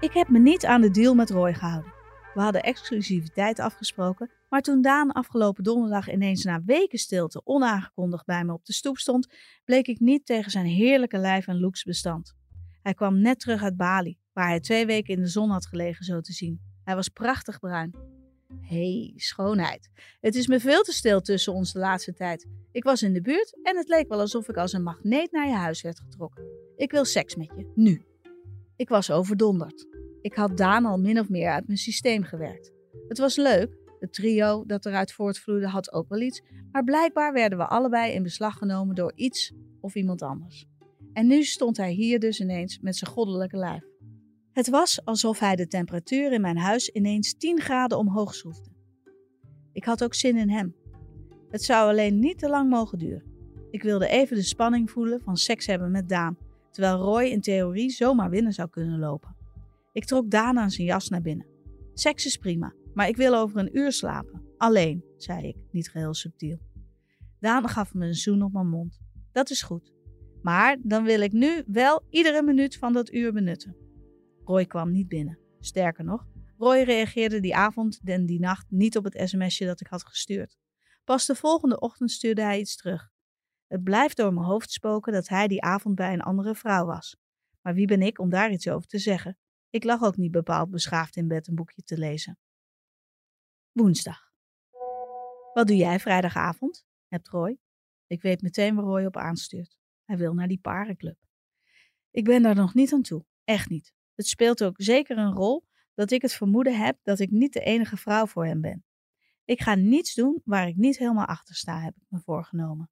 Ik heb me niet aan de deal met Roy gehouden. We hadden exclusiviteit afgesproken, maar toen Daan afgelopen donderdag ineens na weken stilte onaangekondigd bij me op de stoep stond, bleek ik niet tegen zijn heerlijke lijf en looks bestand. Hij kwam net terug uit Bali, waar hij twee weken in de zon had gelegen, zo te zien. Hij was prachtig bruin. Hé, hey, schoonheid. Het is me veel te stil tussen ons de laatste tijd. Ik was in de buurt en het leek wel alsof ik als een magneet naar je huis werd getrokken. Ik wil seks met je, nu. Ik was overdonderd. Ik had Daan al min of meer uit mijn systeem gewerkt. Het was leuk, het trio dat eruit voortvloeide had ook wel iets, maar blijkbaar werden we allebei in beslag genomen door iets of iemand anders. En nu stond hij hier dus ineens met zijn goddelijke lijf. Het was alsof hij de temperatuur in mijn huis ineens 10 graden omhoog schroefde. Ik had ook zin in hem. Het zou alleen niet te lang mogen duren. Ik wilde even de spanning voelen van seks hebben met Daan, terwijl Roy in theorie zomaar binnen zou kunnen lopen. Ik trok Daan aan zijn jas naar binnen. Seks is prima, maar ik wil over een uur slapen. Alleen, zei ik, niet geheel subtiel. Daan gaf me een zoen op mijn mond. Dat is goed. Maar dan wil ik nu wel iedere minuut van dat uur benutten. Roy kwam niet binnen. Sterker nog, Roy reageerde die avond en die nacht niet op het sms'je dat ik had gestuurd. Pas de volgende ochtend stuurde hij iets terug. Het blijft door mijn hoofd spoken dat hij die avond bij een andere vrouw was. Maar wie ben ik om daar iets over te zeggen? Ik lag ook niet bepaald beschaafd in bed een boekje te lezen. Woensdag. Wat doe jij vrijdagavond? hebt Roy. Ik weet meteen waar Roy op aanstuurt. Hij wil naar die parenclub. Ik ben daar nog niet aan toe. Echt niet. Het speelt ook zeker een rol dat ik het vermoeden heb dat ik niet de enige vrouw voor hem ben. Ik ga niets doen waar ik niet helemaal achter sta, heb ik me voorgenomen.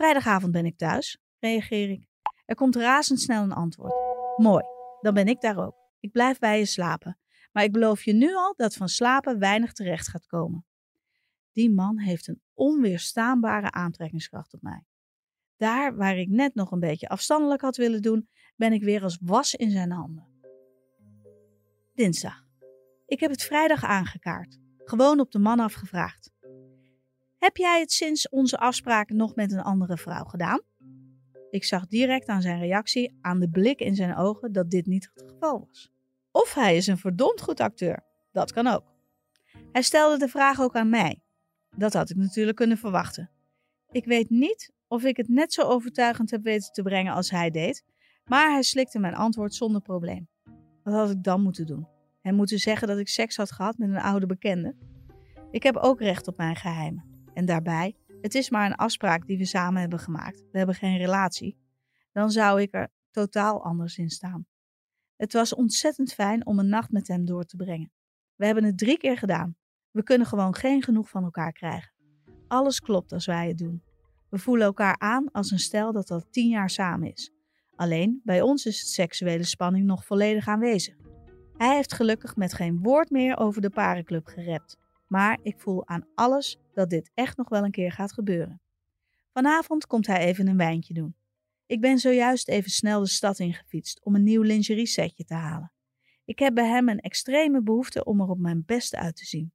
Vrijdagavond ben ik thuis, reageer ik. Er komt razendsnel een antwoord. Mooi, dan ben ik daar ook. Ik blijf bij je slapen. Maar ik beloof je nu al dat van slapen weinig terecht gaat komen. Die man heeft een onweerstaanbare aantrekkingskracht op mij. Daar waar ik net nog een beetje afstandelijk had willen doen, ben ik weer als was in zijn handen. Dinsdag. Ik heb het vrijdag aangekaart. Gewoon op de man afgevraagd. Heb jij het sinds onze afspraak nog met een andere vrouw gedaan? Ik zag direct aan zijn reactie, aan de blik in zijn ogen, dat dit niet het geval was. Of hij is een verdomd goed acteur. Dat kan ook. Hij stelde de vraag ook aan mij. Dat had ik natuurlijk kunnen verwachten. Ik weet niet of ik het net zo overtuigend heb weten te brengen als hij deed, maar hij slikte mijn antwoord zonder probleem. Wat had ik dan moeten doen? Hem moeten zeggen dat ik seks had gehad met een oude bekende? Ik heb ook recht op mijn geheimen. En daarbij, het is maar een afspraak die we samen hebben gemaakt. We hebben geen relatie. Dan zou ik er totaal anders in staan. Het was ontzettend fijn om een nacht met hem door te brengen. We hebben het drie keer gedaan. We kunnen gewoon geen genoeg van elkaar krijgen. Alles klopt als wij het doen. We voelen elkaar aan als een stel dat al tien jaar samen is. Alleen bij ons is de seksuele spanning nog volledig aanwezig. Hij heeft gelukkig met geen woord meer over de parenclub gerept. Maar ik voel aan alles dat dit echt nog wel een keer gaat gebeuren. Vanavond komt hij even een wijntje doen. Ik ben zojuist even snel de stad ingefietst om een nieuw lingerie setje te halen. Ik heb bij hem een extreme behoefte om er op mijn beste uit te zien.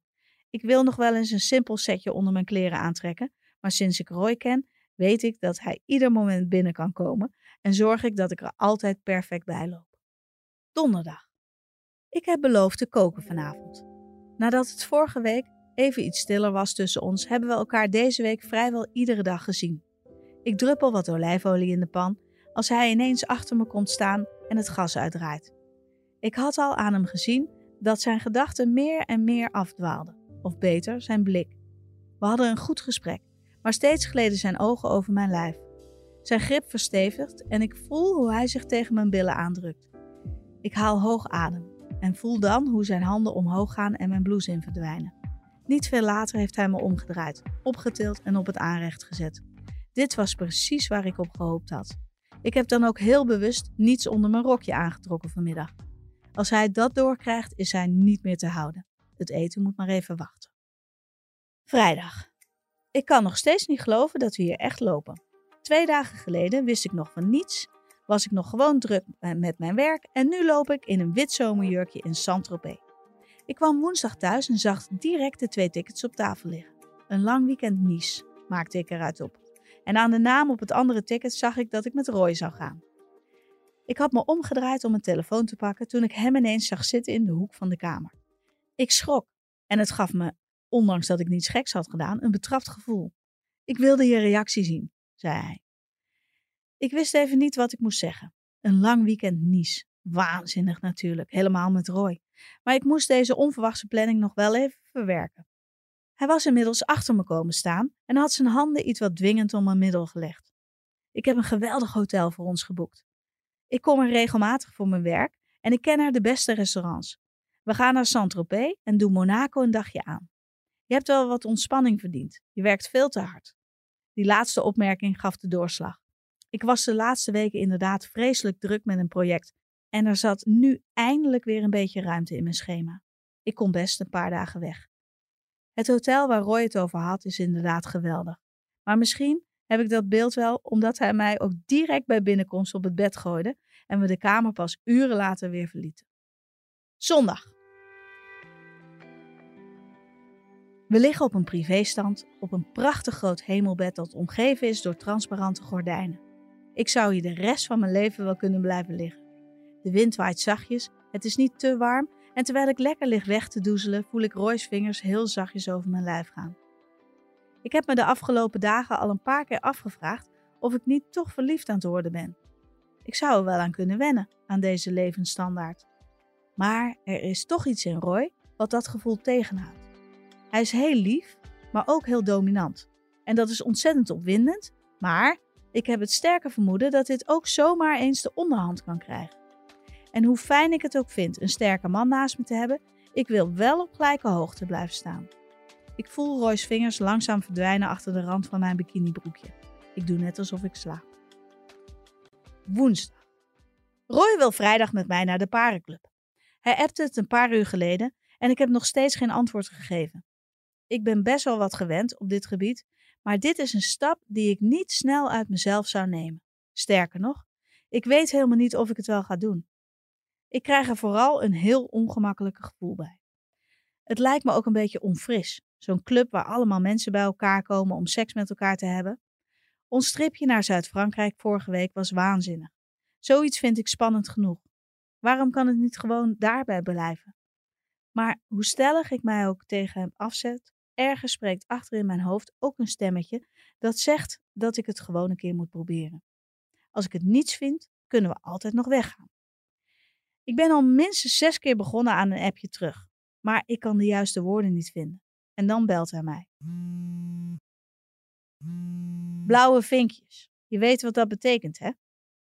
Ik wil nog wel eens een simpel setje onder mijn kleren aantrekken, maar sinds ik Roy ken, weet ik dat hij ieder moment binnen kan komen en zorg ik dat ik er altijd perfect bij loop. Donderdag. Ik heb beloofd te koken vanavond. Nadat het vorige week even iets stiller was tussen ons, hebben we elkaar deze week vrijwel iedere dag gezien. Ik druppel wat olijfolie in de pan als hij ineens achter me komt staan en het gas uitdraait. Ik had al aan hem gezien dat zijn gedachten meer en meer afdwaalden. Of beter, zijn blik. We hadden een goed gesprek, maar steeds gleden zijn ogen over mijn lijf. Zijn grip verstevigt en ik voel hoe hij zich tegen mijn billen aandrukt. Ik haal hoog adem en voel dan hoe zijn handen omhoog gaan en mijn blouse in verdwijnen. Niet veel later heeft hij me omgedraaid, opgetild en op het aanrecht gezet. Dit was precies waar ik op gehoopt had. Ik heb dan ook heel bewust niets onder mijn rokje aangetrokken vanmiddag. Als hij dat doorkrijgt, is hij niet meer te houden. Het eten moet maar even wachten. Vrijdag. Ik kan nog steeds niet geloven dat we hier echt lopen. Twee dagen geleden wist ik nog van niets, was ik nog gewoon druk met mijn werk en nu loop ik in een wit zomerjurkje in Saint-Tropez. Ik kwam woensdag thuis en zag direct de twee tickets op tafel liggen. Een lang weekend Nice, maakte ik eruit op. En aan de naam op het andere ticket zag ik dat ik met Roy zou gaan. Ik had me omgedraaid om mijn telefoon te pakken toen ik hem ineens zag zitten in de hoek van de kamer. Ik schrok en het gaf me, ondanks dat ik niets geks had gedaan, een betrapt gevoel. Ik wilde je reactie zien, zei hij. Ik wist even niet wat ik moest zeggen. Een lang weekend Nice. Waanzinnig natuurlijk, helemaal met Roy. Maar ik moest deze onverwachte planning nog wel even verwerken. Hij was inmiddels achter me komen staan en had zijn handen iets wat dwingend om mijn middel gelegd. Ik heb een geweldig hotel voor ons geboekt. Ik kom er regelmatig voor mijn werk en ik ken er de beste restaurants. We gaan naar Saint-Tropez en doen Monaco een dagje aan. Je hebt wel wat ontspanning verdiend. Je werkt veel te hard. Die laatste opmerking gaf de doorslag. Ik was de laatste weken inderdaad vreselijk druk met een project en er zat nu eindelijk weer een beetje ruimte in mijn schema. Ik kon best een paar dagen weg. Het hotel waar Roy het over had is inderdaad geweldig. Maar misschien heb ik dat beeld wel omdat hij mij ook direct bij binnenkomst op het bed gooide en we de kamer pas uren later weer verlieten. Zondag. We liggen op een privéstand op een prachtig groot hemelbed dat omgeven is door transparante gordijnen. Ik zou hier de rest van mijn leven wel kunnen blijven liggen. De wind waait zachtjes, het is niet te warm en terwijl ik lekker lig weg te doezelen, voel ik Roy's vingers heel zachtjes over mijn lijf gaan. Ik heb me de afgelopen dagen al een paar keer afgevraagd of ik niet toch verliefd aan het worden ben. Ik zou er wel aan kunnen wennen, aan deze levensstandaard. Maar er is toch iets in Roy wat dat gevoel tegenhoudt. Hij is heel lief, maar ook heel dominant. En dat is ontzettend opwindend, maar ik heb het sterke vermoeden dat dit ook zomaar eens de onderhand kan krijgen. En hoe fijn ik het ook vind een sterke man naast me te hebben, ik wil wel op gelijke hoogte blijven staan. Ik voel Roy's vingers langzaam verdwijnen achter de rand van mijn bikinibroekje. Ik doe net alsof ik slaap. Woensdag. Roy wil vrijdag met mij naar de parenclub. Hij appte het een paar uur geleden en ik heb nog steeds geen antwoord gegeven. Ik ben best wel wat gewend op dit gebied, maar dit is een stap die ik niet snel uit mezelf zou nemen. Sterker nog, ik weet helemaal niet of ik het wel ga doen. Ik krijg er vooral een heel ongemakkelijk gevoel bij. Het lijkt me ook een beetje onfris. Zo'n club waar allemaal mensen bij elkaar komen om seks met elkaar te hebben. Ons tripje naar Zuid-Frankrijk vorige week was waanzinnig. Zoiets vind ik spannend genoeg. Waarom kan het niet gewoon daarbij blijven? Maar hoe stellig ik mij ook tegen hem afzet, ergens spreekt achter in mijn hoofd ook een stemmetje dat zegt dat ik het gewoon een keer moet proberen. Als ik het niets vind, kunnen we altijd nog weggaan. Ik ben al minstens zes keer begonnen aan een appje terug, maar ik kan de juiste woorden niet vinden. En dan belt hij mij. Blauwe vinkjes. Je weet wat dat betekent, hè?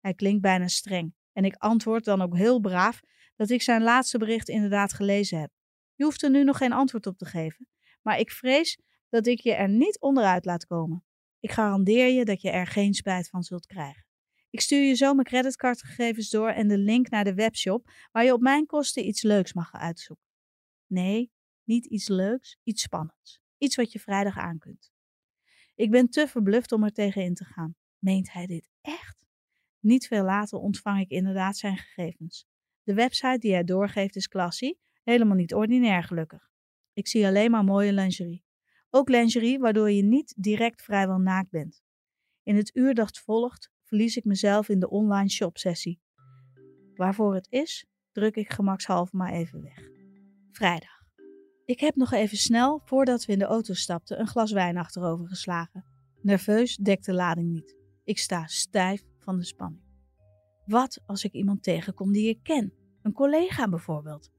Hij klinkt bijna streng. En ik antwoord dan ook heel braaf dat ik zijn laatste bericht inderdaad gelezen heb. Je hoeft er nu nog geen antwoord op te geven, maar ik vrees dat ik je er niet onderuit laat komen. Ik garandeer je dat je er geen spijt van zult krijgen. Ik stuur je zo mijn creditcardgegevens door en de link naar de webshop waar je op mijn kosten iets leuks mag uitzoeken. Nee, niet iets leuks, iets spannends. Iets wat je vrijdag aan kunt. Ik ben te verbluft om er tegen in te gaan. Meent hij dit echt? Niet veel later ontvang ik inderdaad zijn gegevens. De website die hij doorgeeft is classy, helemaal niet ordinair gelukkig. Ik zie alleen maar mooie lingerie. Ook lingerie waardoor je niet direct vrijwel naakt bent. In het uur dat volgt verlies ik mezelf in de online shopsessie. Waarvoor het is, druk ik gemakshalve maar even weg. Vrijdag. Ik heb nog even snel, voordat we in de auto stapten, een glas wijn achterover geslagen. Nerveus dekt de lading niet. Ik sta stijf van de spanning. Wat als ik iemand tegenkom die ik ken? Een collega bijvoorbeeld.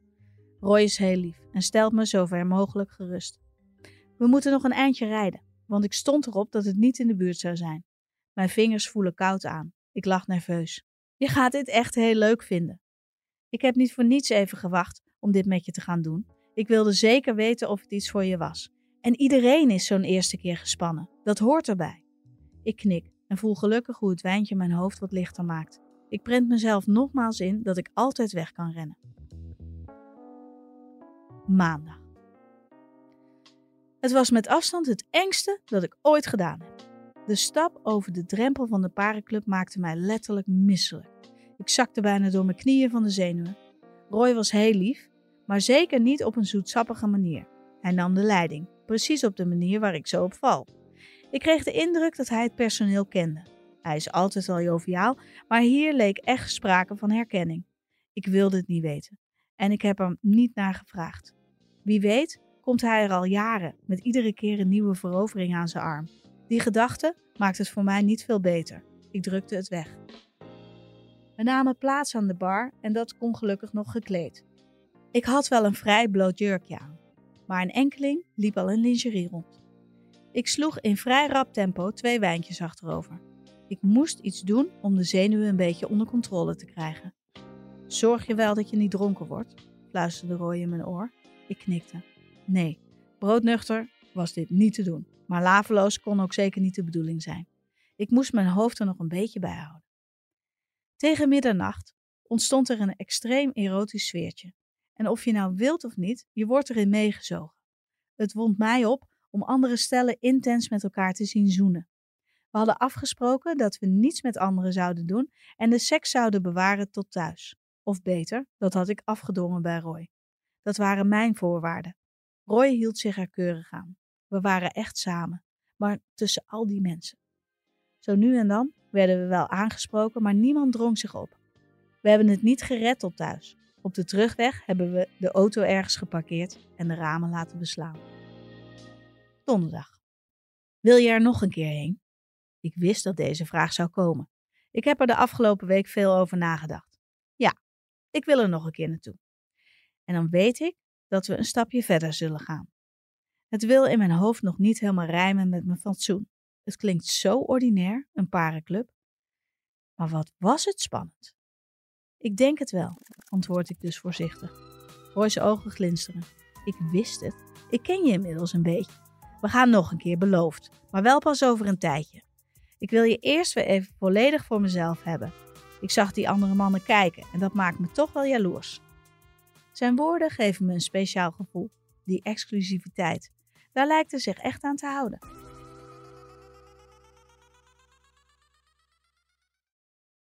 Roy is heel lief en stelt me zover mogelijk gerust. We moeten nog een eindje rijden, want ik stond erop dat het niet in de buurt zou zijn. Mijn vingers voelen koud aan. Ik lach nerveus. Je gaat dit echt heel leuk vinden. Ik heb niet voor niets even gewacht om dit met je te gaan doen. Ik wilde zeker weten of het iets voor je was. En iedereen is zo'n eerste keer gespannen. Dat hoort erbij. Ik knik en voel gelukkig hoe het wijntje mijn hoofd wat lichter maakt. Ik prent mezelf nogmaals in dat ik altijd weg kan rennen. Maandag. Het was met afstand het engste dat ik ooit gedaan heb. De stap over de drempel van de parenclub maakte mij letterlijk misselijk. Ik zakte bijna door mijn knieën van de zenuwen. Roy was heel lief, maar zeker niet op een zoetsappige manier. Hij nam de leiding, precies op de manier waar ik zo op val. Ik kreeg de indruk dat hij het personeel kende. Hij is altijd al joviaal, maar hier leek echt sprake van herkenning. Ik wilde het niet weten en ik heb hem niet naar gevraagd. Wie weet komt hij er al jaren met iedere keer een nieuwe verovering aan zijn arm. Die gedachte maakt het voor mij niet veel beter. Ik drukte het weg. We namen plaats aan de bar en dat kon gelukkig nog gekleed. Ik had wel een vrij bloot jurkje aan, maar een enkeling liep al in lingerie rond. Ik sloeg in vrij rap tempo twee wijntjes achterover. Ik moest iets doen om de zenuwen een beetje onder controle te krijgen. Zorg je wel dat je niet dronken wordt, fluisterde Roy in mijn oor. Ik knikte. Nee, broodnuchter was dit niet te doen, maar laveloos kon ook zeker niet de bedoeling zijn. Ik moest mijn hoofd er nog een beetje bij houden. Tegen middernacht ontstond er een extreem erotisch sfeertje. En of je nou wilt of niet, je wordt erin meegezogen. Het wond mij op om andere stellen intens met elkaar te zien zoenen. We hadden afgesproken dat we niets met anderen zouden doen en de seks zouden bewaren tot thuis. Of beter, dat had ik afgedwongen bij Roy. Dat waren mijn voorwaarden. Roy hield zich er keurig aan. We waren echt samen, maar tussen al die mensen. Zo nu en dan werden we wel aangesproken, maar niemand drong zich op. We hebben het niet gered tot thuis. Op de terugweg hebben we de auto ergens geparkeerd en de ramen laten beslaan. Donderdag. Wil je er nog een keer heen? Ik wist dat deze vraag zou komen. Ik heb er de afgelopen week veel over nagedacht. Ja, ik wil er nog een keer naartoe. En dan weet ik dat we een stapje verder zullen gaan. Het wil in mijn hoofd nog niet helemaal rijmen met mijn fatsoen. Het klinkt zo ordinair, een parenclub. Maar wat was het spannend? Ik denk het wel, antwoord ik dus voorzichtig. Roy's ogen glinsteren. Ik wist het. Ik ken je inmiddels een beetje. We gaan nog een keer beloofd, maar wel pas over een tijdje. Ik wil je eerst weer even volledig voor mezelf hebben. Ik zag die andere mannen kijken en dat maakt me toch wel jaloers. Zijn woorden geven me een speciaal gevoel, die exclusiviteit. Daar lijkt hij zich echt aan te houden.